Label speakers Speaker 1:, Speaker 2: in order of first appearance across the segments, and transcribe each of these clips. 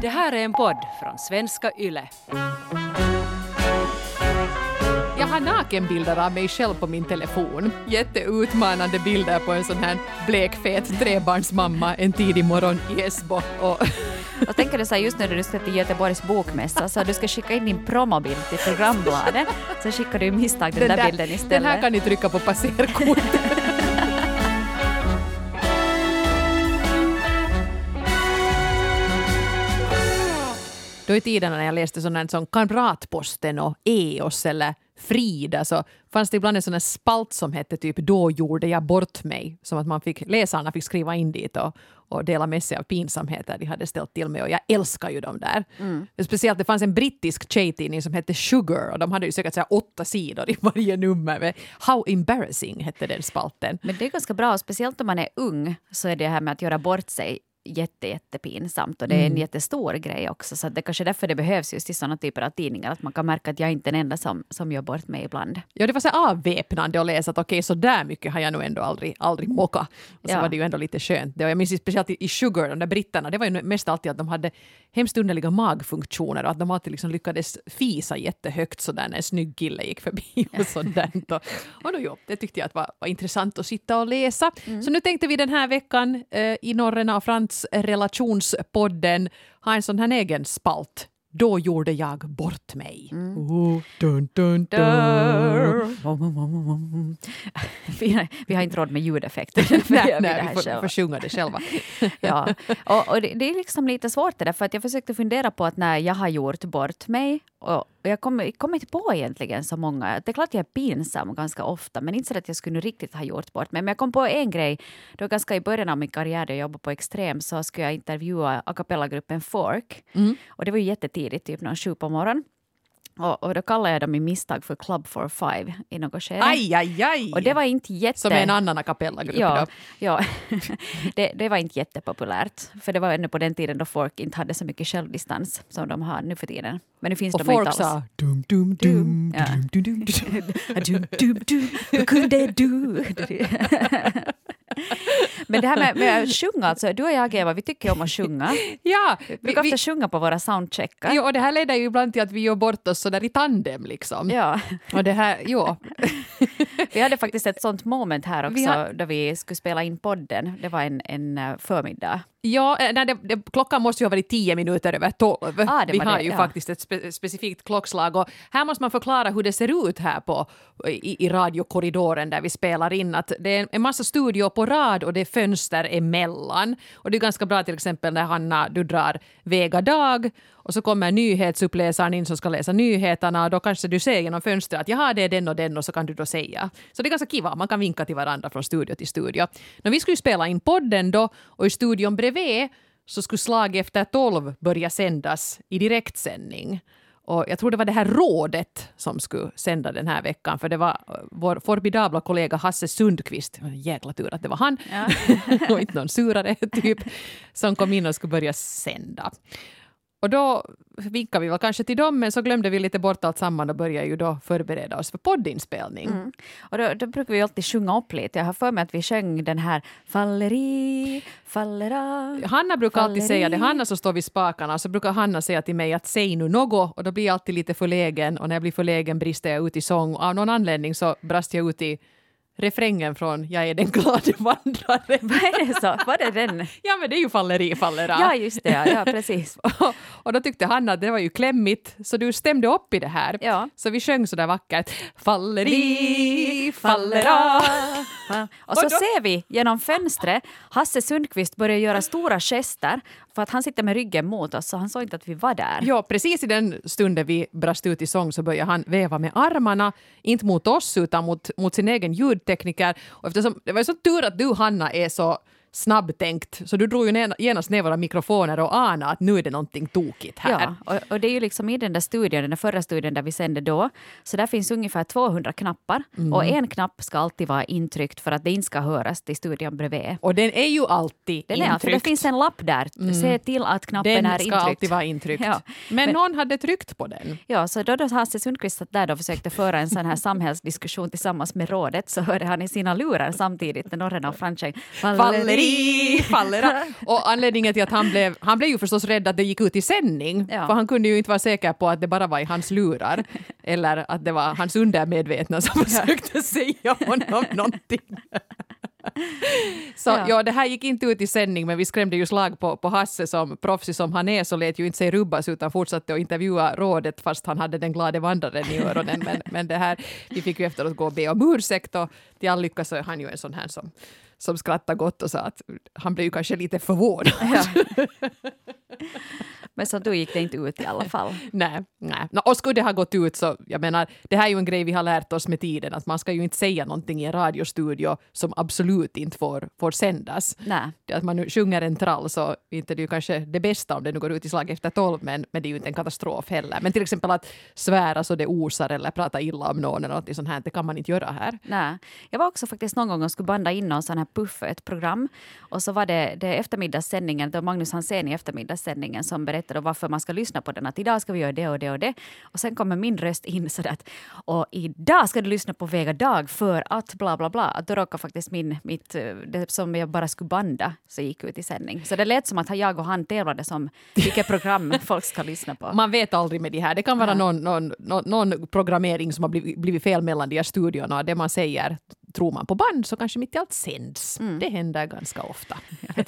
Speaker 1: Det här är en podd från svenska YLE.
Speaker 2: Jag har nakenbilder av mig själv på min telefon. Jätteutmanande bilder på en sån här blekfet trebarnsmamma en tidig morgon i Esbo. Och
Speaker 3: Och tänker du så här, just när du ska till Göteborgs bokmässa så du ska skicka in din promobild till programbladet så skickar du i misstag den, där, bilden istället.
Speaker 2: Den här kan ni trycka på passerkort. Då i tiden när jag läste sånt som Kamratposten och EOS eller Frida så fanns det ibland en sån här spalt som hette typ Då gjorde jag bort mig. Som att man fick, läsarna fick skriva in dit och, och dela med sig av pinsamheter de hade ställt till med. Och jag älskar ju dem där. Mm. Speciellt det fanns en brittisk tjejtidning som hette Sugar och de hade ju säkert så åtta sidor i varje nummer. How embarrassing hette den spalten.
Speaker 3: Men det är ganska bra, speciellt om man är ung så är det här med att göra bort sig jätte, jättepinsamt och det är en mm. jättestor grej också. Så det är kanske därför det behövs just i sådana typer av tidningar, att man kan märka att jag inte är den enda som, som gör bort mig ibland.
Speaker 2: Ja, det var så avväpnande att läsa att okej, okay, så där mycket har jag nog ändå aldrig, aldrig mockat. Och så ja. var det ju ändå lite skönt. Det, och jag minns speciellt i Sugar, de där britterna, det var ju mest alltid att de hade hemskt underliga magfunktioner och att de alltid liksom lyckades fisa jättehögt sådär när en snygg kille gick förbi och och, och då, jo, det tyckte jag att var, var intressant att sitta och läsa. Mm. Så nu tänkte vi den här veckan eh, i Norrena och Frans relationspodden ha en sån här egen spalt då gjorde jag bort mig. Mm. Oh, dun, dun, dun.
Speaker 3: vi, vi, har inte råd med ljudeffekter.
Speaker 2: nej, nej, vi får, får sjunga det själva.
Speaker 3: ja. och, och det, det, är liksom lite svårt det där, för att jag försökte fundera på att när jag har gjort bort mig och jag kommer kom inte på egentligen så många. Det är klart jag är pinsam ganska ofta, men inte så att jag skulle riktigt ha gjort bort mig. Men jag kom på en grej. Var ganska i början av min karriär, då jag jobbade på Extrem, så skulle jag intervjua a cappella-gruppen Fork. Mm. Och det var ju jättetidigt, typ någon sju på morgonen. Och, och, då kallade jag dem i misstag för Club for Five i något skede.
Speaker 2: Aj, aj, aj!
Speaker 3: Och det var inte jätte...
Speaker 2: Som är en annan a cappella-grupp
Speaker 3: ja, då. Ja, det, det, var inte jättepopulärt. För det var ännu på den tiden då folk inte hade så mycket självdistans som de har nu för tiden. Men nu finns
Speaker 2: och
Speaker 3: de
Speaker 2: folk
Speaker 3: inte alls.
Speaker 2: sa dum, dum, dum, ja. dum, dum, dum,
Speaker 3: dum, dum, dum, hur kunde du? Men det här med, med att sjunga, alltså, du och jag Eva, vi tycker om att sjunga.
Speaker 2: ja,
Speaker 3: vi brukar ofta sjunga på våra soundcheckar.
Speaker 2: Jo, och det här leder ju ibland till att vi gör bort oss sådär i tandem liksom.
Speaker 3: Ja.
Speaker 2: Och det här, jo.
Speaker 3: vi hade faktiskt ett sånt moment här också, har... då vi skulle spela in podden. Det var en, en eh, förmiddag.
Speaker 2: Ja, eh, nej, det, det, klockan måste ju ha varit tio minuter över tolv.
Speaker 3: Ah,
Speaker 2: vi har
Speaker 3: det,
Speaker 2: ju
Speaker 3: ja.
Speaker 2: faktiskt ett spe, specifikt klockslag och här måste man förklara hur det ser ut här på, i, i radiokorridoren där vi spelar in. Att det är en massa studior på rad och det är fönster emellan. Och det är ganska bra till exempel när Hanna, du drar Vega Dag och så kommer nyhetsuppläsaren in som ska läsa nyheterna och då kanske du ser genom fönstret att jaha, det är den och den och så kan du då säga. Så det är ganska kiva, man kan vinka till varandra från studio till studio. Men vi skulle spela in podden då och i studion bredvid så skulle slag efter tolv börja sändas i direktsändning. Och jag tror det var det här rådet som skulle sända den här veckan, för det var vår formidabla kollega Hasse Sundqvist, jäkla tur att det var han, ja. och inte någon surare typ, som kom in och skulle börja sända. Och då vinkade vi väl kanske till dem, men så glömde vi lite bort allt samman och började ju då förbereda oss för poddinspelning. Mm.
Speaker 3: Och då, då, brukar vi alltid sjunga upp lite. Jag har för mig att vi sjöng den här Falleri, fallera.
Speaker 2: Hanna brukar falleri. alltid säga det. Hanna som står vid spakarna, så brukar Hanna säga till mig att säg nu något och då blir jag alltid lite förlägen och när jag blir förlägen brister jag ut i sång. Av någon anledning så brast jag ut i refrängen från Jag är den glade vandraren.
Speaker 3: Vad är det så? Var det den?
Speaker 2: Ja men det är ju Falleri fallera.
Speaker 3: Ja just det, ja, ja precis.
Speaker 2: och, och då tyckte han att det var ju klämmigt så du stämde upp i det här.
Speaker 3: Ja.
Speaker 2: Så vi sjöng så där vackert. Falleri fallera.
Speaker 3: Och så och då... ser vi genom fönstret Hasse Sundqvist börja göra stora gester för att han sitter med ryggen mot oss så han såg inte att vi var där.
Speaker 2: Ja, precis i den stunden vi brast ut i sång så började han veva med armarna, inte mot oss utan mot, mot sin egen ljudtekniker. Och eftersom, det var ju så tur att du Hanna är så snabbtänkt. Så du drog ju genast ner våra mikrofoner och anade att nu är det någonting tokigt här.
Speaker 3: Ja, och, och, det är ju liksom i den där studion, den där förra studion där vi sände då, så där finns ungefär 200 knappar mm. och en knapp ska alltid vara intryckt för att det inte ska höras till studion bredvid.
Speaker 2: Och den är ju alltid den intryckt. Är,
Speaker 3: det finns en lapp där, mm. se till att knappen
Speaker 2: den
Speaker 3: är intryckt.
Speaker 2: Den ska alltid vara intryckt. Ja. Men, Men, någon hade tryckt på den.
Speaker 3: Ja, så då, då Hasse Sundqvist satt där och försökte föra en sån här samhällsdiskussion tillsammans med rådet så hörde han i sina lurar samtidigt när norren och Francheng
Speaker 2: Valeri Faller. Och anledningen till att han blev, han blev ju förstås rädd att det gick ut i sändning.
Speaker 3: Ja.
Speaker 2: För han kunde ju inte vara säker på att det bara var i hans lurar. eller att det var hans undermedvetna som försökte säga honom någonting. Så ja.
Speaker 3: Ja.
Speaker 2: det här gick inte ut i sändning men vi skrämde ju slag på, på Hasse som proffsig som han är så lät ju inte sig rubbas utan fortsatte att intervjua rådet fast han hade den glade vandraren i öronen. Men, men det här, vi fick ju efteråt gå och be om ursäkt och till all lycka så är han ju en sån här som, som skrattar gott och sa att han blev ju kanske lite förvånad.
Speaker 3: Ja. Men så då gick det inte ut i alla fall.
Speaker 2: nej, nej. Nå, och skulle det ha gått ut så, jag menar, det här är ju en grej vi har lärt oss med tiden, att man ska ju inte säga någonting i en radiostudio som absolut inte får, får sändas.
Speaker 3: Nej.
Speaker 2: Det att man nu sjunger en trall så inte det är ju kanske det bästa om det nu går ut i slag efter tolv, men, men det är ju inte en katastrof heller. Men till exempel att svära så det osar eller prata illa om någon eller något sånt här, det kan man inte göra här.
Speaker 3: Nej. Jag var också faktiskt någon gång och skulle banda in någon sån här puff ett program. Och så var det, det eftermiddagssändningen, var Magnus Hansén i eftermiddagssändningen som berättade varför man ska lyssna på den. Att idag ska vi göra det och det och det. Och sen kommer min röst in sådär att och idag ska du lyssna på Vega Dag för att bla bla bla. Att då råkade faktiskt min, mitt, eh, det som jag bara skulle banda så gick ut i sändning. Så det lät som att jag och han tävlade som vilket program folk ska lyssna på.
Speaker 2: Man vet aldrig med de här. Det kan vara någon, någon, någon, någon programmering som har blivit, blivit fel mellan de här studiorna. Det man säger tror man på band så kanske mitt i allt sänds. Det händer ganska ofta.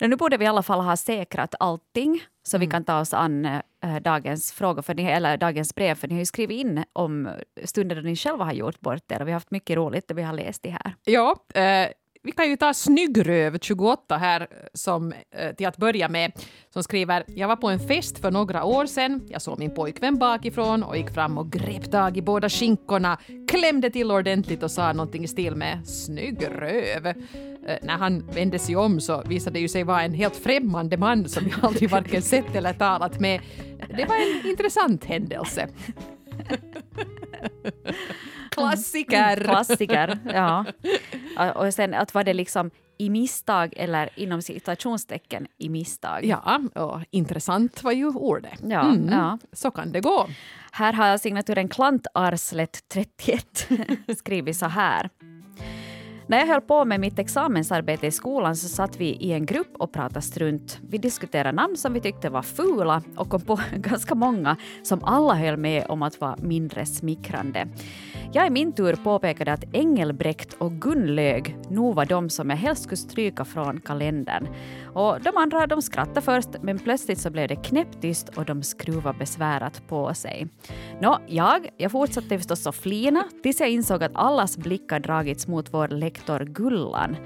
Speaker 3: Nu borde vi i alla fall ha säkrat allting så vi kan ta oss an äh, dagens frågor, för ni, eller dagens brev, för ni har ju skrivit in om stunder då ni själva har gjort bort er. Och vi har haft mycket roligt och vi har läst det här.
Speaker 2: Ja, eh, vi kan ju ta Snyggröv 28 här eh, som, eh, till att börja med, som skriver “Jag var på en fest för några år sedan. Jag såg min pojkvän bakifrån och gick fram och grep tag i båda skinkorna, klämde till ordentligt och sa någonting i stil med “snygg röv”. Eh, när han vände sig om så visade det ju sig vara en helt främmande man som jag aldrig varken sett eller talat med. Det var en intressant händelse. Klassiker!
Speaker 3: Klassiker, ja. Och sen att var det liksom i misstag eller inom citationstecken i misstag.
Speaker 2: Ja, och intressant var ju ordet.
Speaker 3: Ja, ja.
Speaker 2: Så kan det gå.
Speaker 3: Här har jag signaturen Klantarslet 31 skrivit så här. När jag höll på med mitt examensarbete i skolan så satt vi i en grupp och pratade strunt. Vi diskuterade namn som vi tyckte var fula och kom på ganska många som alla höll med om att vara mindre smickrande. Jag i min tur påpekade att Engelbrekt och Gunnlög nog var de som jag helst skulle stryka från kalendern. Och de andra de skrattade först, men plötsligt så blev det knäpptyst och de skruvade besvärat på sig. Nå, jag, jag fortsatte förstås att flina tills jag insåg att allas blickar dragits mot vår lektor Gullan.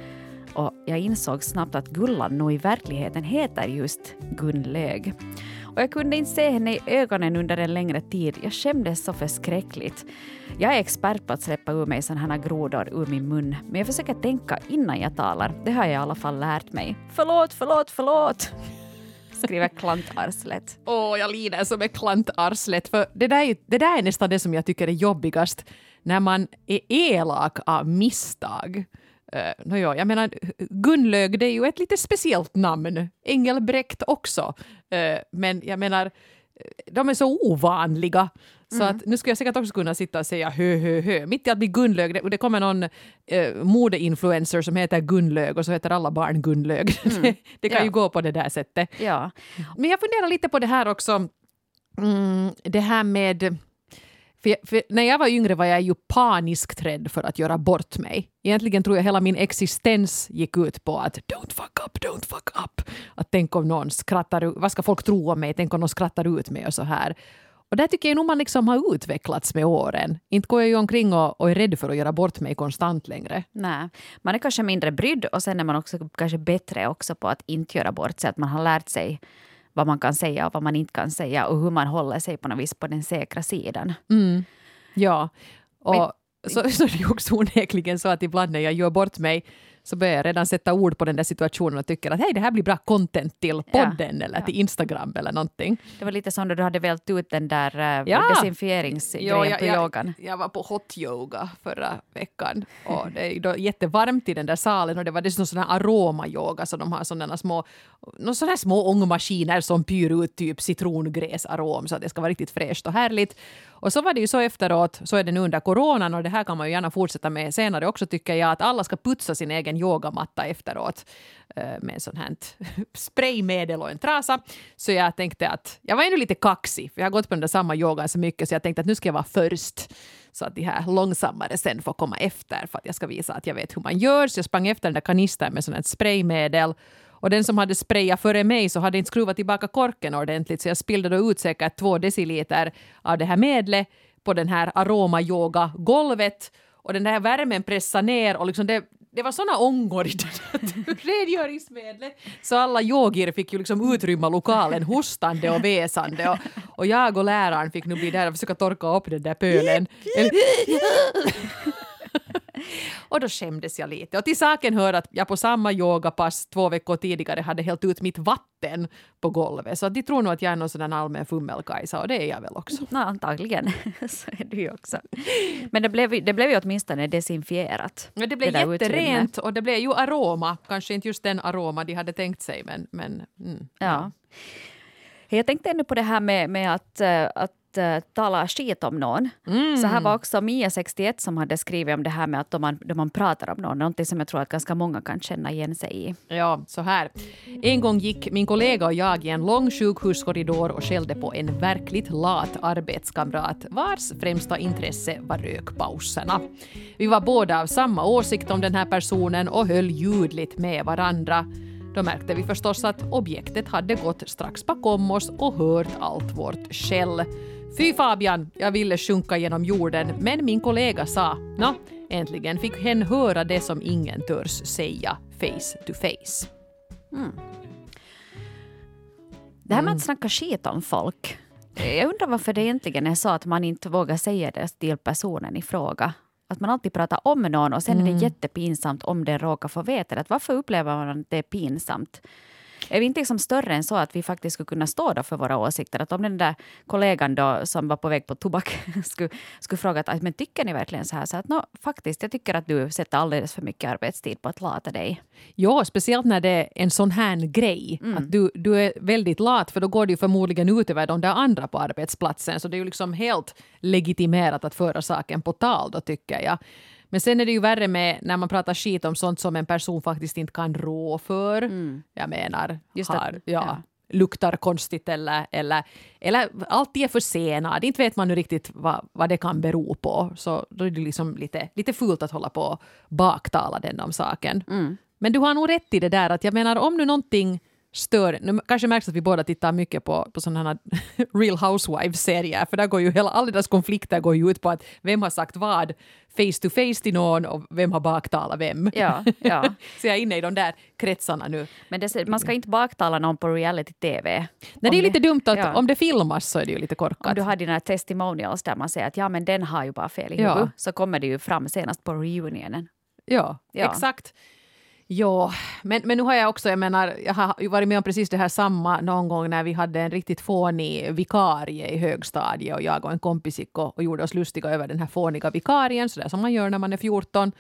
Speaker 3: Och jag insåg snabbt att Gullan nog i verkligheten heter just Gunnlög. Och jag kunde inte se henne i ögonen under en längre tid. Jag skämdes så förskräckligt. Jag är expert på att släppa ur mig sådana här grodor ur min mun, men jag försöker tänka innan jag talar. Det har jag i alla fall lärt mig. Förlåt, förlåt, förlåt! Skriver klantarslet.
Speaker 2: Åh, jag lider som ett klantarslet. För det där, är, det där är nästan det som jag tycker är jobbigast. När man är elak av misstag. Uh, no, ja, jag menar, Gunnlög det är ju ett lite speciellt namn. Engelbrekt också. Eh, men jag menar, eh, de är så ovanliga. Så att nu skulle jag säkert också kunna sitta och säga hö, hö, hö. Mitt i att bli Gunnlög, det, det kommer någon eh, modeinfluencer som heter Gunnlög och så heter alla barn Gunnlög. det, det kan
Speaker 3: Ja.
Speaker 2: ju gå på det där sättet.
Speaker 3: Ja.
Speaker 2: Men jag funderar lite på det här också. Mm, det här med... För, jag- för när jag var yngre var jag ju paniskt rädd för att göra bort mig. Egentligen tror jag hela min existens gick ut på att don't fuck up, don't fuck up. Att tänk om någon skrattar ut, vad ska folk tro om mig? Tänk om någon skrattar ut mig och så här. Och där tycker jag nog man liksom har utvecklats med åren. Inte går jag ju omkring och, och är rädd för att göra bort mig konstant längre.
Speaker 3: Nej, man är kanske mindre brydd och sen är man också kanske bättre också på att inte göra bort sig. Att man har lärt sig vad man kan säga och vad man inte kan säga och hur man håller sig på något vis på den säkra sidan.
Speaker 2: Ja, och
Speaker 3: Men-
Speaker 2: så, så är det ju också onekligen så att ibland när jag gör bort mig så börjar jag redan sätta ord på den där situationen och tycker att hej, det här blir bra content till podden eller till Instagram eller någonting.
Speaker 3: Det var lite som när du hade vält ut den där uh,
Speaker 2: Ja.
Speaker 3: desinfieringsgrejen
Speaker 2: jag,
Speaker 3: på yogan.
Speaker 2: jag, jag var på hot yoga förra veckan och det är då jättevarmt i den där salen och det var dessutom sån här aromayoga så de har sådana små, sådana små ångmaskiner som pyr ut typ citrongräsarom så att det ska vara riktigt fräscht och härligt. Och så var det ju så efteråt, så är det nu under coronan och det här kan man ju gärna fortsätta med senare också tycker jag, att alla ska putsa sin egen yogamatta efteråt med en sån här spraymedel och en trasa. Så jag tänkte att jag var ännu lite kaxig, för jag har gått på den där samma yogan så mycket så jag tänkte att nu ska jag vara först så att de här långsammare sen får komma efter för att jag ska visa att jag vet hur man gör. Så jag sprang efter den där kanistern med sånt här spraymedel och den som hade sprayat före mig så hade inte skruvat tillbaka korken ordentligt så jag spillde då ut säkert två deciliter av det här medlet på den här aromayoga-golvet och den där värmen pressade ner och liksom det, det var såna ångor i rengöringsmedlet. Så alla yogir fick ju liksom utrymma lokalen hostande och väsande och, och jag och läraren fick nu bli där och försöka torka upp den där pölen. och då skämdes jag lite. Och till saken hör att jag på samma yogapass två veckor tidigare hade hällt ut mitt vatten på golvet. Så de tror nog att jag är någon sån allmän fummelkajsa och det är jag väl också.
Speaker 3: No, antagligen. så är du ju också. Men det blev, det blev ju åtminstone desinfierat.
Speaker 2: Men det blev det jätterent och det blev ju aroma. Kanske inte just den aroma de hade tänkt sig men... men mm,
Speaker 3: ja. Jag tänkte ännu på det här med, med att, eh, att uh, tala skit om någon. Mm. Så här var också Mia61 som hade skrivit om det här med att då man, då man pratar om någon, någonting som jag tror att ganska många kan känna igen sig i.
Speaker 2: Ja, så här. En gång gick min kollega och jag i en lång sjukhuskorridor och skällde på en verkligt lat arbetskamrat vars främsta intresse var rökpauserna. Vi var båda av samma åsikt om den här personen och höll ljudligt med varandra. Då märkte vi förstås att objektet hade gått strax bakom oss och hört allt vårt skäll. Fy Fabian, jag ville sjunka genom jorden, men min kollega sa Nå, äntligen fick hen höra det som ingen törs säga face to face. Mm.
Speaker 3: Det här med att mm. snacka skit om folk. Jag undrar varför det egentligen är så att man inte vågar säga det till personen i fråga. Att man alltid pratar om någon och sen mm. är det mm. jättepinsamt om den råkar få veta det. Varför upplever man att det är pinsamt? Är vi inte liksom större än så att vi faktiskt skulle kunna stå då för våra åsikter? Att om den där kollegan då som var på väg på tobak skulle, skulle fråga att men tycker ni verkligen så här? Så att no, faktiskt, jag tycker att du sätter alldeles för mycket arbetstid på att lata dig.
Speaker 2: Ja, speciellt när det är en sån här grej. Mm. Att du, du är väldigt lat för då går det ju förmodligen ut över de där andra på arbetsplatsen. Så det är ju liksom helt legitimerat att föra saken på tal då tycker jag. Men sen är det ju värre med när man pratar skit om sånt som en person faktiskt inte kan rå för. Mm. Jag menar, Just har, att, ja, ja. luktar konstigt eller, eller, eller alltid är försenad. Inte vet man nu riktigt vad, vad det kan bero på. Så då är det liksom lite, lite fult att hålla på och baktala den om saken. Mm. Men du har nog rätt i det där att jag menar om nu någonting stör... Nu kanske märks att vi båda tittar mycket på, på sådana här Real Housewives-serier, för där går ju hela, alla deras konflikter går ju ut på att vem har sagt vad face to face till någon och vem har baktalat vem.
Speaker 3: Ja, ja.
Speaker 2: så jag är inne i de där kretsarna nu.
Speaker 3: Men det, man ska inte baktala någon på reality-tv.
Speaker 2: Nej, det är lite dumt att ja. om det filmas så är det ju lite korkat.
Speaker 3: Om du har dina testimonials där man säger att ja men den har ju bara fel i huvudet, ja. så kommer det ju fram senast på reunionen.
Speaker 2: Ja, ja. exakt. Ja, men, men nu har jag också, jag menar, jag har varit med om precis det här samma någon gång när vi hade en riktigt fånig vikarie i högstadiet och jag och en kompis gick och, och gjorde oss lustiga över den här fåniga vikarien, så där som man gör när man är 14.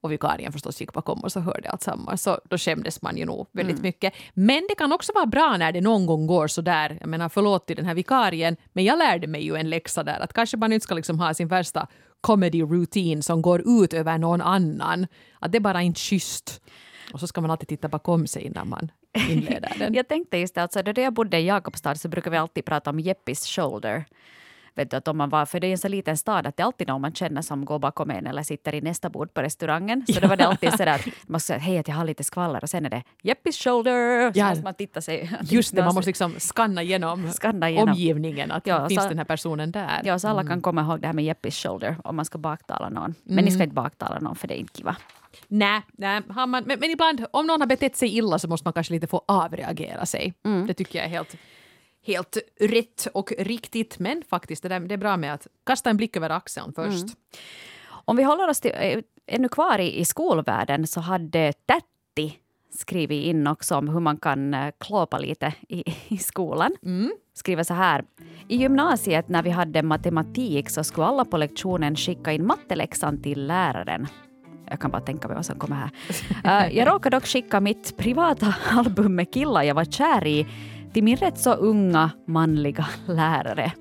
Speaker 2: Och vikarien förstås gick bakom oss och hörde allt samma. Så då skämdes man ju nog väldigt mm. mycket. Men det kan också vara bra när det någon gång går så där. Jag menar förlåt till den här vikarien, men jag lärde mig ju en läxa där att kanske man inte ska liksom ha sin värsta comedy routine som går ut över någon annan. Att det är bara inte schysst. Och så ska man alltid titta bakom sig innan man inleder den.
Speaker 3: jag tänkte just det, alltså, då jag bodde i Jakobstad så brukar vi alltid prata om Jeppis shoulder. Vet du, att om man var, för det är en så liten stad att det är alltid någon man känner som går bakom en eller sitter i nästa bord på restaurangen. Så ja. då var det alltid så att man säga hej att jag har lite skvaller och sen är det Jeppis shoulder. Så ja. måste man titta sig.
Speaker 2: Just det, man måste liksom skanna igenom, skanna igenom. omgivningen. Att ja, finns så, den här personen där?
Speaker 3: Ja, så alla mm. kan komma ihåg det här med Jeppis shoulder om man ska baktala någon. Men mm. ni ska inte baktala någon för det är inte kiva.
Speaker 2: Nej, nej har man, men, men, ibland om någon har betett sig illa så måste man kanske lite få avreagera sig. Mm. Det tycker jag är helt, helt rätt och riktigt. Men faktiskt, det, där, det är bra med att kasta en blick över axeln först. Mm.
Speaker 3: Om vi håller oss till, eh, ännu kvar i, i skolvärlden så hade Tätti skrivit in också om hur man kan eh, klåpa lite i, i skolan. Mm. Skriver så här. I gymnasiet när vi hade matematik så skulle alla på lektionen skicka in matteläxan till läraren. Jag kan bara tänka mig vad som kommer här. Uh, jag råkade dock skicka mitt privata album med killar jag var kär i till min rätt så unga manliga lärare.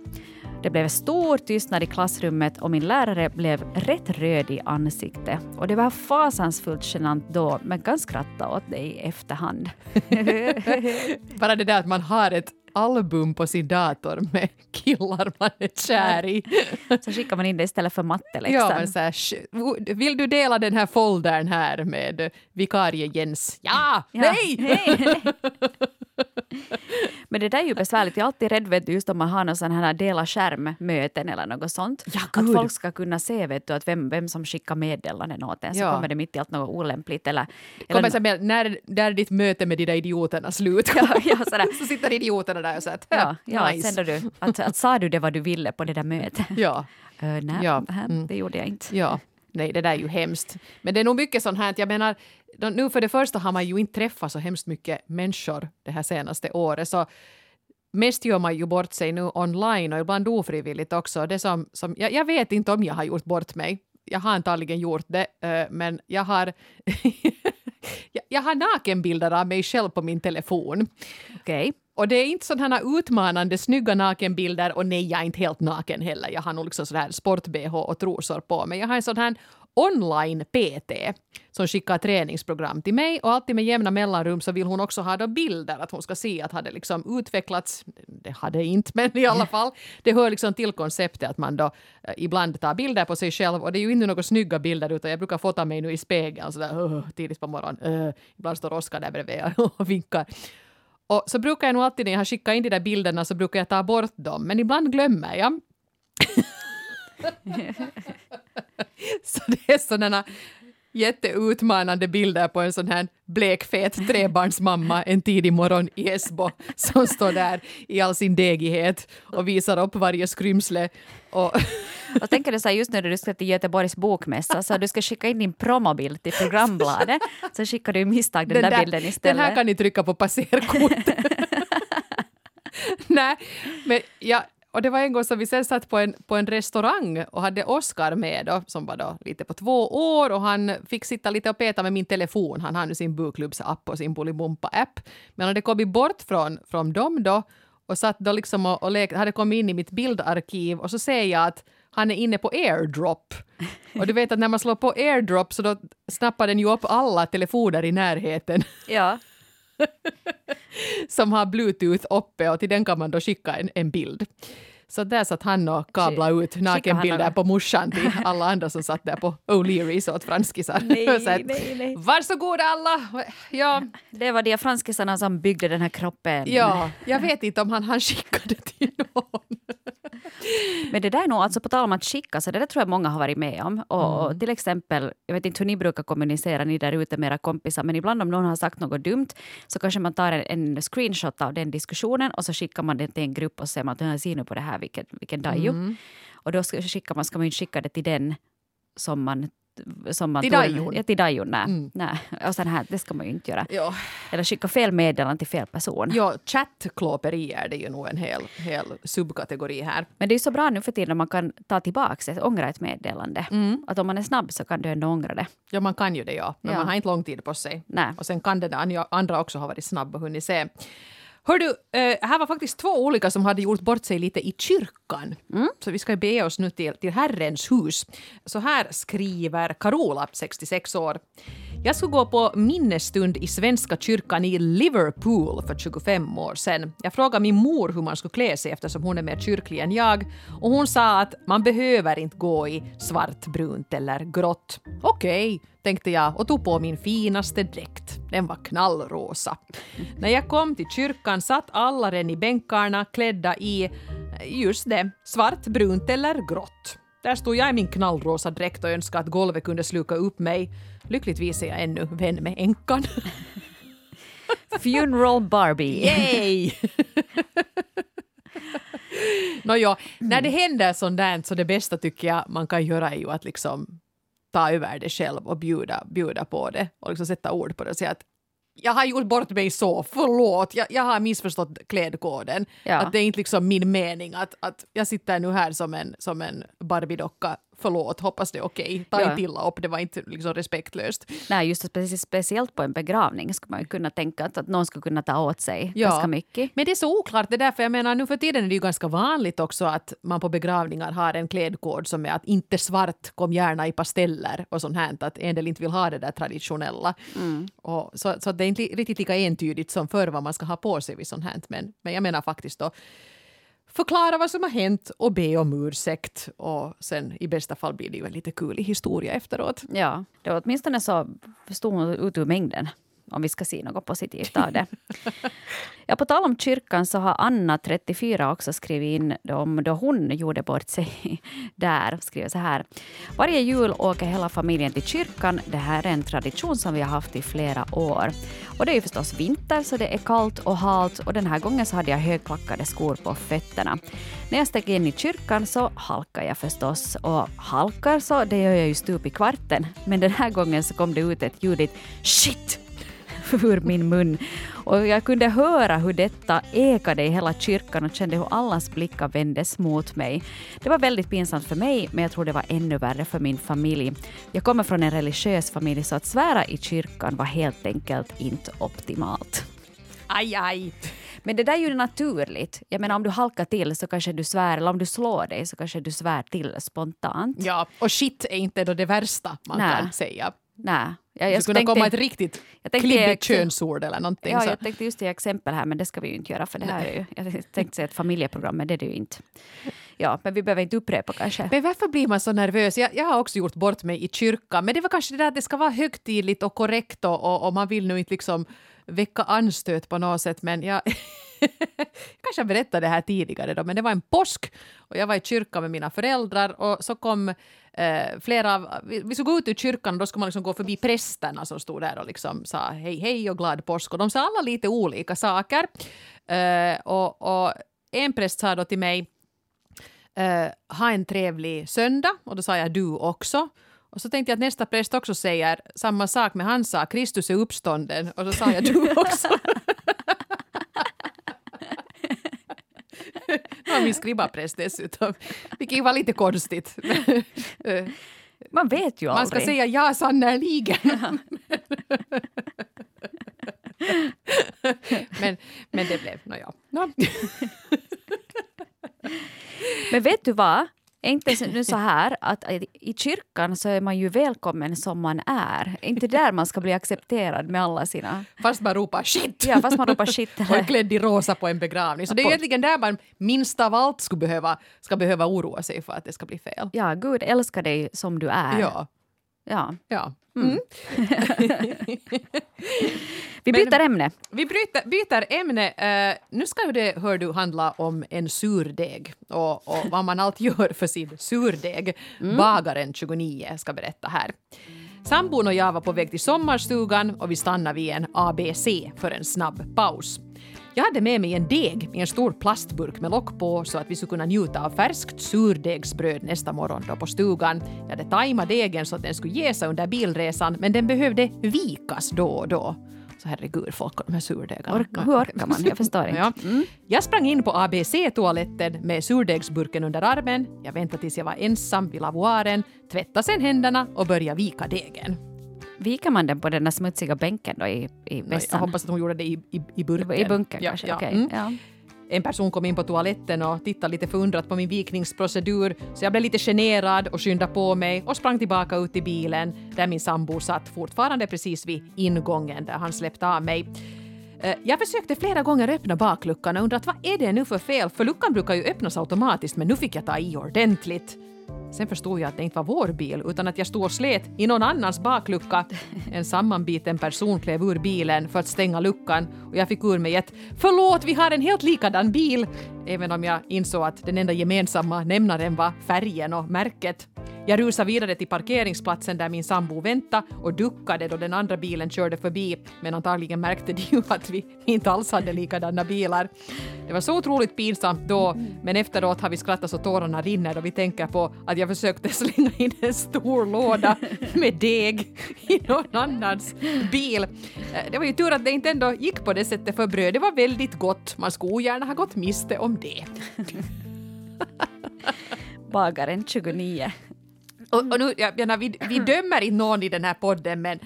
Speaker 3: Det blev stor tystnad i klassrummet och min lärare blev rätt röd i ansiktet. Och det var fasansfullt genant då, men kan skratta åt det i efterhand.
Speaker 2: Bara det där att man har ett album på sin dator med killar man är kär i.
Speaker 3: Så skickar man in det istället för matteläxan.
Speaker 2: Ja, men så här, "Sh- vill du dela den här foldern här med vikarie Jens? Ja!
Speaker 3: Ja,
Speaker 2: Nej!
Speaker 3: Men det där är ju besvärligt. Jag är alltid rädd vet du, just om man har någon sån här dela skärm-möten eller något sånt.
Speaker 2: Ja,
Speaker 3: att folk ska kunna se vet du, att vem, vem som skickar meddelanden åt en. Så
Speaker 2: Ja.
Speaker 3: kommer det mitt i allt något olämpligt. Eller,
Speaker 2: Kommer
Speaker 3: eller,
Speaker 2: med, när, när är ditt möte med de där idioterna slut?
Speaker 3: Ja, ja, sådär.
Speaker 2: så sitter idioterna där och säger att
Speaker 3: ja, ja,
Speaker 2: nice.
Speaker 3: sen du, att, att sa du det vad du ville på det där mötet?
Speaker 2: Ja,
Speaker 3: Uh, nej,
Speaker 2: Ja, mm.
Speaker 3: det gjorde jag inte.
Speaker 2: ja. Nej, det där är ju hemskt. Men det är nog mycket sånt här att jag menar, nu för det första har man ju inte träffat så hemskt mycket människor det här senaste året. Så mest gör man ju bort sig nu online och ibland ofrivilligt också. Det som, som, jag, jag vet inte om jag har gjort bort mig. Jag har antagligen gjort det, eh, men jag har, jag, jag har nakenbilder av mig själv på min telefon.
Speaker 3: Okej.
Speaker 2: Och det är inte sådana här utmanande snygga nakenbilder och nej, jag är inte helt naken heller. Jag har nog liksom sådär sport-bh och trosor på mig. Jag har en sån här online-PT som skickar träningsprogram till mig och alltid med jämna mellanrum så vill hon också ha då bilder, att hon ska se att hade liksom utvecklats. Det hade inte, men i alla fall. Det hör liksom till konceptet att man då eh, ibland tar bilder på sig själv och det är ju inte några snygga bilder utan jag brukar fota mig nu i spegeln sådär uh, tidigt på morgonen. Uh, ibland står Oskar där bredvid och vinkar. Och så brukar jag nog alltid när jag har skickat in de där bilderna så brukar jag ta bort dem, men ibland glömmer jag. så det är sådana jätteutmanande bilder på en sån här blekfet trebarnsmamma en tidig morgon i Esbo som står där i all sin degighet och visar upp varje skrymsle. Och
Speaker 3: och tänker du så här, just nu när du ska till Göteborgs bokmässa så du ska skicka in din promobild till programbladet så skickar du i misstag den, där, bilden istället.
Speaker 2: Den här kan ni trycka på passerkort. Nej, men ja, och det var en gång som vi sen satt på en, på en restaurang och hade Oscar med då, som var då lite på två år och han fick sitta lite och peta med min telefon. Han har nu sin bokklubbsapp och sin Bolibompa-app. Men han hade kommit bort från, från dem då och satt då liksom och, och lek, hade kommit in i mitt bildarkiv och så ser jag att han är inne på airdrop. Och du vet att när man slår på airdrop så då snappar den ju upp alla telefoner i närheten
Speaker 3: Ja.
Speaker 2: som har bluetooth uppe och till den kan man då skicka en, en bild. Så där satt han och kablade ut nakenbilder på morsan till alla andra som satt där på O'Learys åt franskisar.
Speaker 3: Nej,
Speaker 2: Så att,
Speaker 3: nej, nej.
Speaker 2: Varsågoda alla! Ja,
Speaker 3: Det var de franskisarna som byggde den här kroppen.
Speaker 2: ja, jag vet inte om han, han skickade till någon.
Speaker 3: Men det där är nog, alltså på tal om att skicka, så det där tror jag många har varit med om. Och,
Speaker 2: Mm.
Speaker 3: till exempel, jag vet inte hur ni brukar kommunicera, ni där ute med era kompisar, men ibland om någon har sagt något dumt så kanske man tar en, en screenshot av den diskussionen och så skickar man det till en grupp och säger att "Ja, se nu på det här, vilken, vilken dajo.
Speaker 2: Mm.
Speaker 3: Och då ska, skickar man, ska man ju skicka det till den som man som man
Speaker 2: Till dajon.
Speaker 3: Ja, till dajon, nej.
Speaker 2: Mm.
Speaker 3: nej. Och sen här, det ska man ju inte göra.
Speaker 2: Ja,
Speaker 3: Eller skicka fel meddelande till fel person.
Speaker 2: ja chattklåperier det är ju nog en hel, hel subkategori här.
Speaker 3: Men det är så bra nu för tiden att man kan ta tillbaka ett, ångra ett meddelande. Att om man är snabb så kan du ändå ångra det.
Speaker 2: Ja, man kan ju det ja, men
Speaker 3: Ja.
Speaker 2: man har inte lång tid på sig.
Speaker 3: Nej.
Speaker 2: Och sen kan den andra- andra också ha varit snabb och hunnit se. Hör du, eh, här var faktiskt två olika som hade gjort bort sig lite i kyrkan. Så vi ska bege oss nu till, till Herrens hus. Så här skriver Carola, 66 år. Jag skulle gå på minnesstund i Svenska kyrkan i Liverpool för 25 år sedan. Jag frågade min mor hur man skulle klä sig eftersom hon är mer kyrklig än jag och hon sa att man behöver inte gå i svart, brunt eller grått. Okej, tänkte jag och tog på min finaste dräkt. Den var knallrosa. När jag kom till kyrkan satt alla redan i bänkarna klädda i, just det, svart, brunt eller grått. Där stod jag i min knallrosa dräkt och önskade att golvet kunde sluka upp mig. Lyckligtvis är jag ännu vän med änkan.
Speaker 3: Funeral Barbie.
Speaker 2: Yay! Nåja, när det händer sånt där så det bästa tycker jag man kan göra är ju att liksom ta över det själv och bjuda, bjuda på det och liksom sätta ord på det och säga att jag har gjort bort mig så, förlåt, jag, jag har missförstått klädkoden.
Speaker 3: Ja.
Speaker 2: Att det är inte liksom min mening att, att jag sitter nu här som en, som en Barbie-docka förlåt, hoppas det är okej. Ta
Speaker 3: Ja.
Speaker 2: inte illa upp, det var inte liksom respektlöst.
Speaker 3: Nej, just specie- speciellt på en begravning skulle man ju kunna tänka att, att någon skulle kunna ta åt sig
Speaker 2: Ja.
Speaker 3: ganska mycket.
Speaker 2: Men det är så oklart det där, för jag menar nu för tiden är det ju ganska vanligt också att man på begravningar har en klädkod som är att inte svart, kom gärna i pasteller och sånt här, att en del inte vill ha det där traditionella. Och så, så det är inte riktigt lika entydigt som förr vad man ska ha på sig vid sånt här. Men, men jag menar faktiskt då förklara vad som har hänt och be om ursäkt och sen i bästa fall blir det ju en lite kul historia efteråt.
Speaker 3: Ja, det var åtminstone så stod hon ut ur mängden om vi ska se något positivt av det. Ja, på tal om kyrkan så har Anna, 34, också skrivit in om då hon gjorde bort sig där. Skriver så här. Varje jul åker hela familjen till kyrkan. Det här är en tradition som vi har haft i flera år. Och det är ju förstås vinter så det är kallt och halt och den här gången så hade jag högklackade skor på fötterna. När jag steg in i kyrkan så halkade jag förstås och halkar så det gör jag ju stup i kvarten. Men den här gången så kom det ut ett ljudigt shit ur min mun. Och jag kunde höra hur detta ekade i hela kyrkan och kände hur allas blickar vändes mot mig. Det var väldigt pinsamt för mig, men jag tror det var ännu värre för min familj. Jag kommer från en religiös familj, så att svära i kyrkan var helt enkelt inte optimalt.
Speaker 2: Aj, aj!
Speaker 3: Men det där är ju naturligt. Jag menar om du halkar till så kanske du svär, eller om du slår dig så kanske du svär till spontant.
Speaker 2: Ja, och shit är inte då det värsta man
Speaker 3: Nej.
Speaker 2: kan säga.
Speaker 3: Nej. Jag,
Speaker 2: Det
Speaker 3: jag
Speaker 2: skulle kunna komma ett riktigt klibbigt könsord eller någonting.
Speaker 3: Ja,
Speaker 2: så.
Speaker 3: jag tänkte just ge exempel här, men det ska vi ju inte göra för det här är ju, jag tänkte säga ett familjeprogram, men det är det ju inte. Ja, men vi behöver inte upprepa kanske.
Speaker 2: Men varför blir man så nervös? Jag, jag har också gjort bort mig i kyrkan, men det var kanske det där att det ska vara högtidligt och korrekt och, och, och man vill nu inte liksom väcka anstöt på något sätt, men jag kanske jag berättade det här tidigare då, men det var en påsk och jag var i kyrkan med mina föräldrar och så kom eh, flera av, vi, vi skulle gå ut ur kyrkan och då skulle man liksom gå förbi prästerna som stod där och liksom sa hej hej och glad påsk och de sa alla lite olika saker. Eh, och, och en präst sa då till mig eh, ha en trevlig söndag och då sa jag du också. Och så tänkte jag att nästa präst också säger samma sak, men han sa Kristus är uppstånden och så sa jag du också. Det var min skribbapräst dessutom, vilket var lite konstigt.
Speaker 3: Man vet ju aldrig.
Speaker 2: Man ska säga ja sannerligen. men, men det blev, nåja. No.
Speaker 3: Men vet du vad? Är inte så- nu så här att i kyrkan så är man ju välkommen som man är. Är inte där man ska bli accepterad med alla sina...
Speaker 2: Fast man ropar shit.
Speaker 3: Ja, fast man ropar shit.
Speaker 2: och är klädd i rosa på en begravning. Så det är egentligen där man minst av allt skulle behöva, ska behöva oroa sig för att det ska bli fel.
Speaker 3: Ja, Gud älskar dig som du är.
Speaker 2: Ja.
Speaker 3: Ja.
Speaker 2: ja.
Speaker 3: Vi
Speaker 2: Men-
Speaker 3: byter ämne.
Speaker 2: Vi bryter, byter ämne. Eh, nu ska det, hör du, handla om en surdeg och, och vad man allt gör för sin surdeg. Bagaren 29 ska berätta här. Sambon och jag var på väg till sommarstugan och vi stannade vid en ABC för en snabb paus. Jag hade med mig en deg i en stor plastburk med lock på så att vi skulle kunna njuta av färskt surdegsbröd nästa morgon då på stugan. Jag hade tajmat degen så att den skulle ge sig under bilresan men den behövde vikas då och då. Så herregud, folk och de här surdegarna.
Speaker 3: Orka, hur orkar man? Jag förstår inte.
Speaker 2: Ja. Jag sprang in på ABC-toaletten med surdegsburken under armen. Jag väntade tills jag var ensam vid lavoaren, tvättade sen händerna och började vika degen.
Speaker 3: Viker man den på den där smutsiga bänken då i, i
Speaker 2: Jag
Speaker 3: vässan?
Speaker 2: hoppas att hon gjorde det i, i, i burken.
Speaker 3: I bunken
Speaker 2: Ja,
Speaker 3: kanske?
Speaker 2: ja.
Speaker 3: Okej.
Speaker 2: Mm.
Speaker 3: Ja.
Speaker 2: En person kom in på toaletten och tittade lite förundrat på min vikningsprocedur så jag blev lite generad och skyndade på mig och sprang tillbaka ut i bilen där min sambo satt fortfarande precis vid ingången där han släppte av mig. Eh, Jag försökte flera gånger öppna bakluckan och undrat vad är det nu för fel för luckan brukar ju öppnas automatiskt men nu fick jag ta i ordentligt. Sen förstod jag att det inte var vår bil utan att jag stod och slet i någon annans baklucka. En sammanbiten person klev ur bilen för att stänga luckan och jag fick ur mig ett “Förlåt, vi har en helt likadan bil” även om jag insåg att den enda gemensamma nämnaren var färgen och märket. Jag rusade vidare till parkeringsplatsen där min sambo väntade och duckade då den andra bilen körde förbi men antagligen märkte de ju att vi inte alls hade likadana bilar. Det var så otroligt pinsamt då men efteråt har vi skrattat så tårarna rinner då vi tänker på att jag försökte slänga in en stor låda med deg i någon annans bil. Eh, det var ju tur att det inte ändå gick på det sättet för bröd. Det var väldigt gott. Man skulle ogärna ha gått miste om det.
Speaker 3: Bagaren 29.
Speaker 2: Och, och nu, jag, jag, vi, vi dömer inte någon i den här podden men,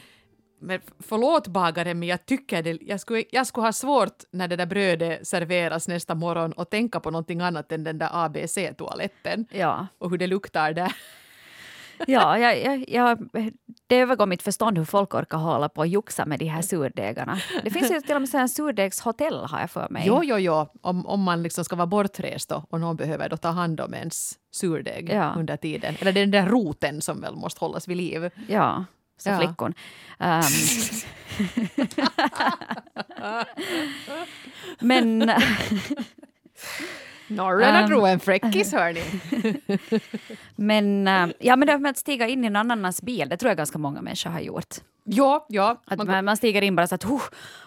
Speaker 2: men förlåt bagaren men jag tycker det, jag skulle, jag skulle ha svårt när det där brödet serveras nästa morgon och tänka på någonting annat än den där ABC-toaletten
Speaker 3: Ja.
Speaker 2: och hur det luktar där.
Speaker 3: Ja, jag, jag, jag, det övergår mitt förstånd hur folk orkar hålla på och joxa med de här surdegarna. Det finns ju till och med sådana surdegshotell har jag för mig.
Speaker 2: Jo, jo, jo, om, om man liksom ska vara bortrest då, och någon behöver då ta hand om ens surdeg
Speaker 3: Ja.
Speaker 2: under tiden. Eller den där roten som väl måste hållas vid liv.
Speaker 3: Ja, så
Speaker 2: Ja.
Speaker 3: flickon. Ehm. men
Speaker 2: Norrarna
Speaker 3: Um.
Speaker 2: tror en fräckis hörni.
Speaker 3: Men, äh, ja, men det här med att stiga in i någon annans bil, det tror jag ganska många människor har gjort.
Speaker 2: ja, ja.
Speaker 3: Att
Speaker 2: Man,
Speaker 3: man, stiger in bara så att oh,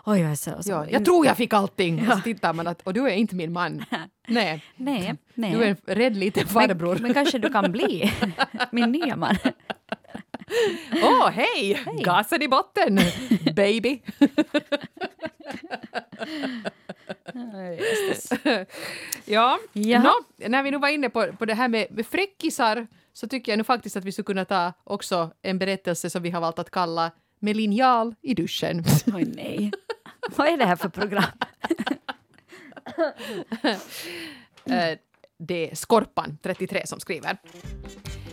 Speaker 3: oj, jag är så, så,
Speaker 2: ja. Jag tror jag fick allting. Och så tittar man att och du är inte min man. Nej,
Speaker 3: Nej, nej.
Speaker 2: du är en rädd liten farbror.
Speaker 3: Men, men kanske du kan bli min nya man.
Speaker 2: Åh, oh, hej! Gasen i botten, baby! ja,
Speaker 3: Jaha.
Speaker 2: Nå, när vi nu var inne på, på det här med, med fräckisar så tycker jag nu faktiskt att vi skulle kunna ta också en berättelse som vi har valt att kalla med linjal i duschen.
Speaker 3: Oj, nej. Vad är det här för program?
Speaker 2: Eh, det är Skorpan, 33, som skriver.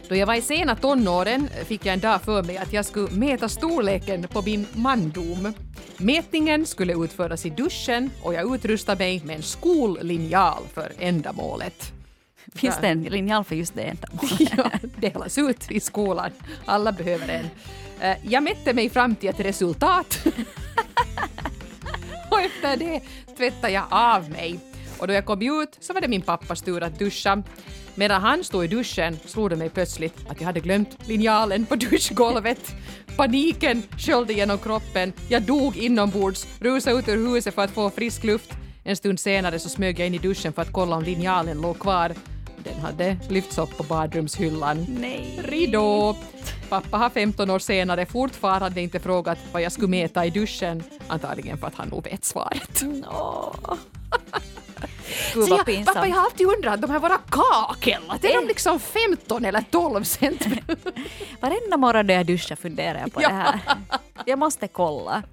Speaker 2: Då jag var i sena tonåren fick jag en dag för mig att jag skulle mäta storleken på min mandom. Mätningen skulle utföras i duschen och jag utrustade mig med en skollinjal för ändamålet.
Speaker 3: Finns det en linjal för just det ändamålet?
Speaker 2: ja, delas ut i skolan. Alla behöver en. Eh, Jag mätte mig fram till ett resultat. och efter det tvättade jag av mig. Och då jag kom ut så var det min pappas tur att duscha. Medan han stod i duschen slog det mig plötsligt att jag hade glömt linjalen på duschgolvet. Paniken sköljde genom kroppen. Jag dog inombords, rusade ut ur huset för att få frisk luft. En stund senare så smög jag in i duschen för att kolla om linjalen låg kvar. Den hade lyfts upp på badrumshyllan.
Speaker 3: Nej.
Speaker 2: Ridå! Pappa har 15 år senare fortfarande inte frågat vad jag skulle mäta i duschen. Antagligen för att han nog vet svaret.
Speaker 3: Åh. Gud
Speaker 2: Så
Speaker 3: vad
Speaker 2: jag,
Speaker 3: pinsamt.
Speaker 2: pappa, jag har alltid undrat, de här våra kakel, är de liksom 15 eller 12 centimeter?
Speaker 3: Varenda morgon när jag duschar funderar jag på
Speaker 2: Ja.
Speaker 3: det här. Jag måste kolla.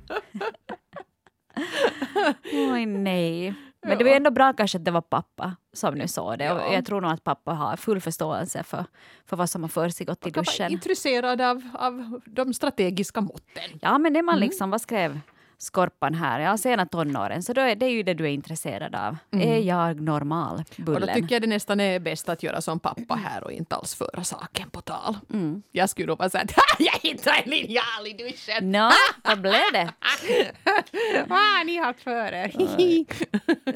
Speaker 3: Oj nej. Men det var ändå bra kanske att det var pappa som nu såg det.
Speaker 2: Ja.
Speaker 3: Och jag tror nog att pappa har full förståelse för, för vad som har försiggått i
Speaker 2: Kan vara
Speaker 3: duschen.
Speaker 2: intresserad av, av de strategiska måtten.
Speaker 3: Ja men är
Speaker 2: Mm.
Speaker 3: man liksom, vad skrev Skorpan här? Ja, sena tonåren. Så då är det ju det du är intresserad av. Är jag normal?
Speaker 2: Mm. Och då
Speaker 3: Bullen.
Speaker 2: tycker jag det nästan är bäst att göra som pappa här och inte alls föra saken på tal.
Speaker 3: Mm.
Speaker 2: Jag skulle nog bara säga att jag hittade en linjal i duschen.
Speaker 3: Nå, vad blev det?
Speaker 2: ah, ni har haft för er.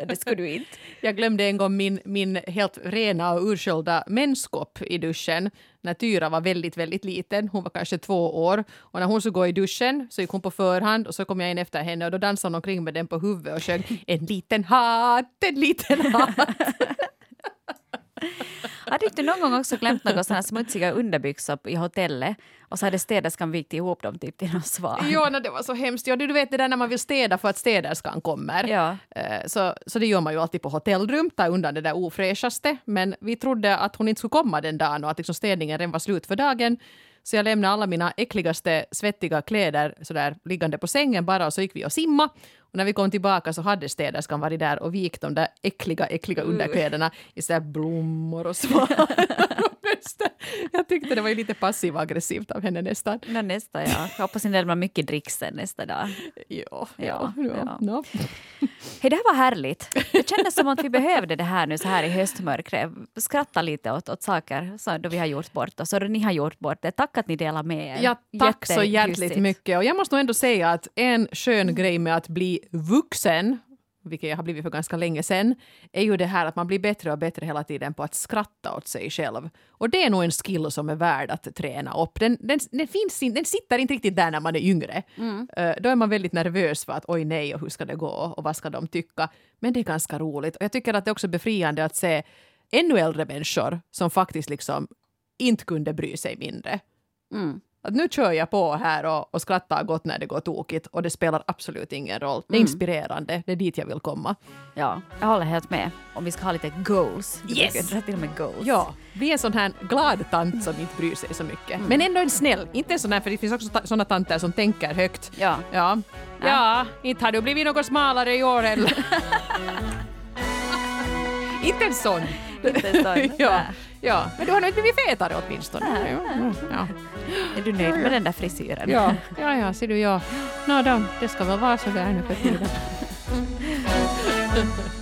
Speaker 3: Det skulle du inte.
Speaker 2: Jag glömde en gång min, min helt rena och ursköljda menskopp i duschen när Tyra var väldigt, väldigt liten. Hon var kanske två år. Och när hon skulle gå i duschen så gick hon på förhand och så kom jag in efter henne och då dansade hon omkring med den på huvudet och sjöng en liten hatt, en liten hatt.
Speaker 3: Hade inte du någon gång också glömt några sådana smutsiga underbyxor i hotellet och så hade städerskan vikt ihop dem typ till någon svar?
Speaker 2: Ja, det var så hemskt. Ja, du vet det där när man vill städa för att städerskan kommer.
Speaker 3: Ja.
Speaker 2: Eh, Så, så det gör man ju alltid på hotellrum, ta undan det där ofräschaste. Men vi trodde att hon inte skulle komma den dagen och att liksom städningen redan var slut för dagen. Så jag lämnade alla mina äckligaste svettiga kläder sådär liggande på sängen bara och så gick vi och simma. Och när vi kom tillbaka så hade städerskan varit där och vikt de där äckliga, äckliga underkläderna i sådär blommor och svanar väster. Jag tyckte det var lite passiv-aggressivt av henne nästan.
Speaker 3: Nå, nästa, ja. Jag hoppas inte det blir mycket dricksen nästa dag.
Speaker 2: Ja,
Speaker 3: Ja,
Speaker 2: ja, ja.
Speaker 3: ja.
Speaker 2: no.
Speaker 3: Hej, det här var härligt. Det kändes som att vi behövde det här nu så här i höstmörkret. Skratta lite åt, åt saker så då vi har gjort bort oss och ni har gjort bort det. Tack att ni delar med er.
Speaker 2: Ja, tack så hjärtligt mycket. Och jag måste nog ändå säga att en skön grej med att bli vuxen, vilket jag har blivit för ganska länge sedan, är ju det här att man blir bättre och bättre hela tiden på att skratta åt sig själv. Och det är nog en skill som är värd att träna upp. Den, den, den, finns in, den sitter inte riktigt där när man är yngre. Eh, då är man väldigt nervös för att oj nej, och hur ska det gå och vad ska de tycka? Men det är ganska roligt. Och jag tycker att det är också befriande att se ännu äldre människor som faktiskt liksom inte kunde bry sig mindre.
Speaker 3: Mm.
Speaker 2: Att nu kör jag på här och, och skrattar gott när det går tokigt och det spelar absolut ingen roll. Det är
Speaker 3: Mm.
Speaker 2: inspirerande, det är dit jag vill komma.
Speaker 3: Ja, jag håller helt med. Om vi ska ha lite goals.
Speaker 2: Yes.
Speaker 3: dra till med goals.
Speaker 2: Ja, bli en sån här glad tant som inte bryr sig så mycket.
Speaker 3: Mm.
Speaker 2: Men ändå en snäll, inte en sån här, för det finns också ta- såna tanter som tänker högt.
Speaker 3: Ja.
Speaker 2: Ja, ja inte har du blivit något smalare i år heller. inte en sån.
Speaker 3: Inte en sån.
Speaker 2: ja. Ja, men du har nog inte blivit fetare åtminstone.
Speaker 3: Nej,
Speaker 2: Ja, ja, ja.
Speaker 3: Är du nöjd med den där frisyren?
Speaker 2: Ja, ja, ja, ser du, ja. Nå då, det ska väl vara så där nu för tiden.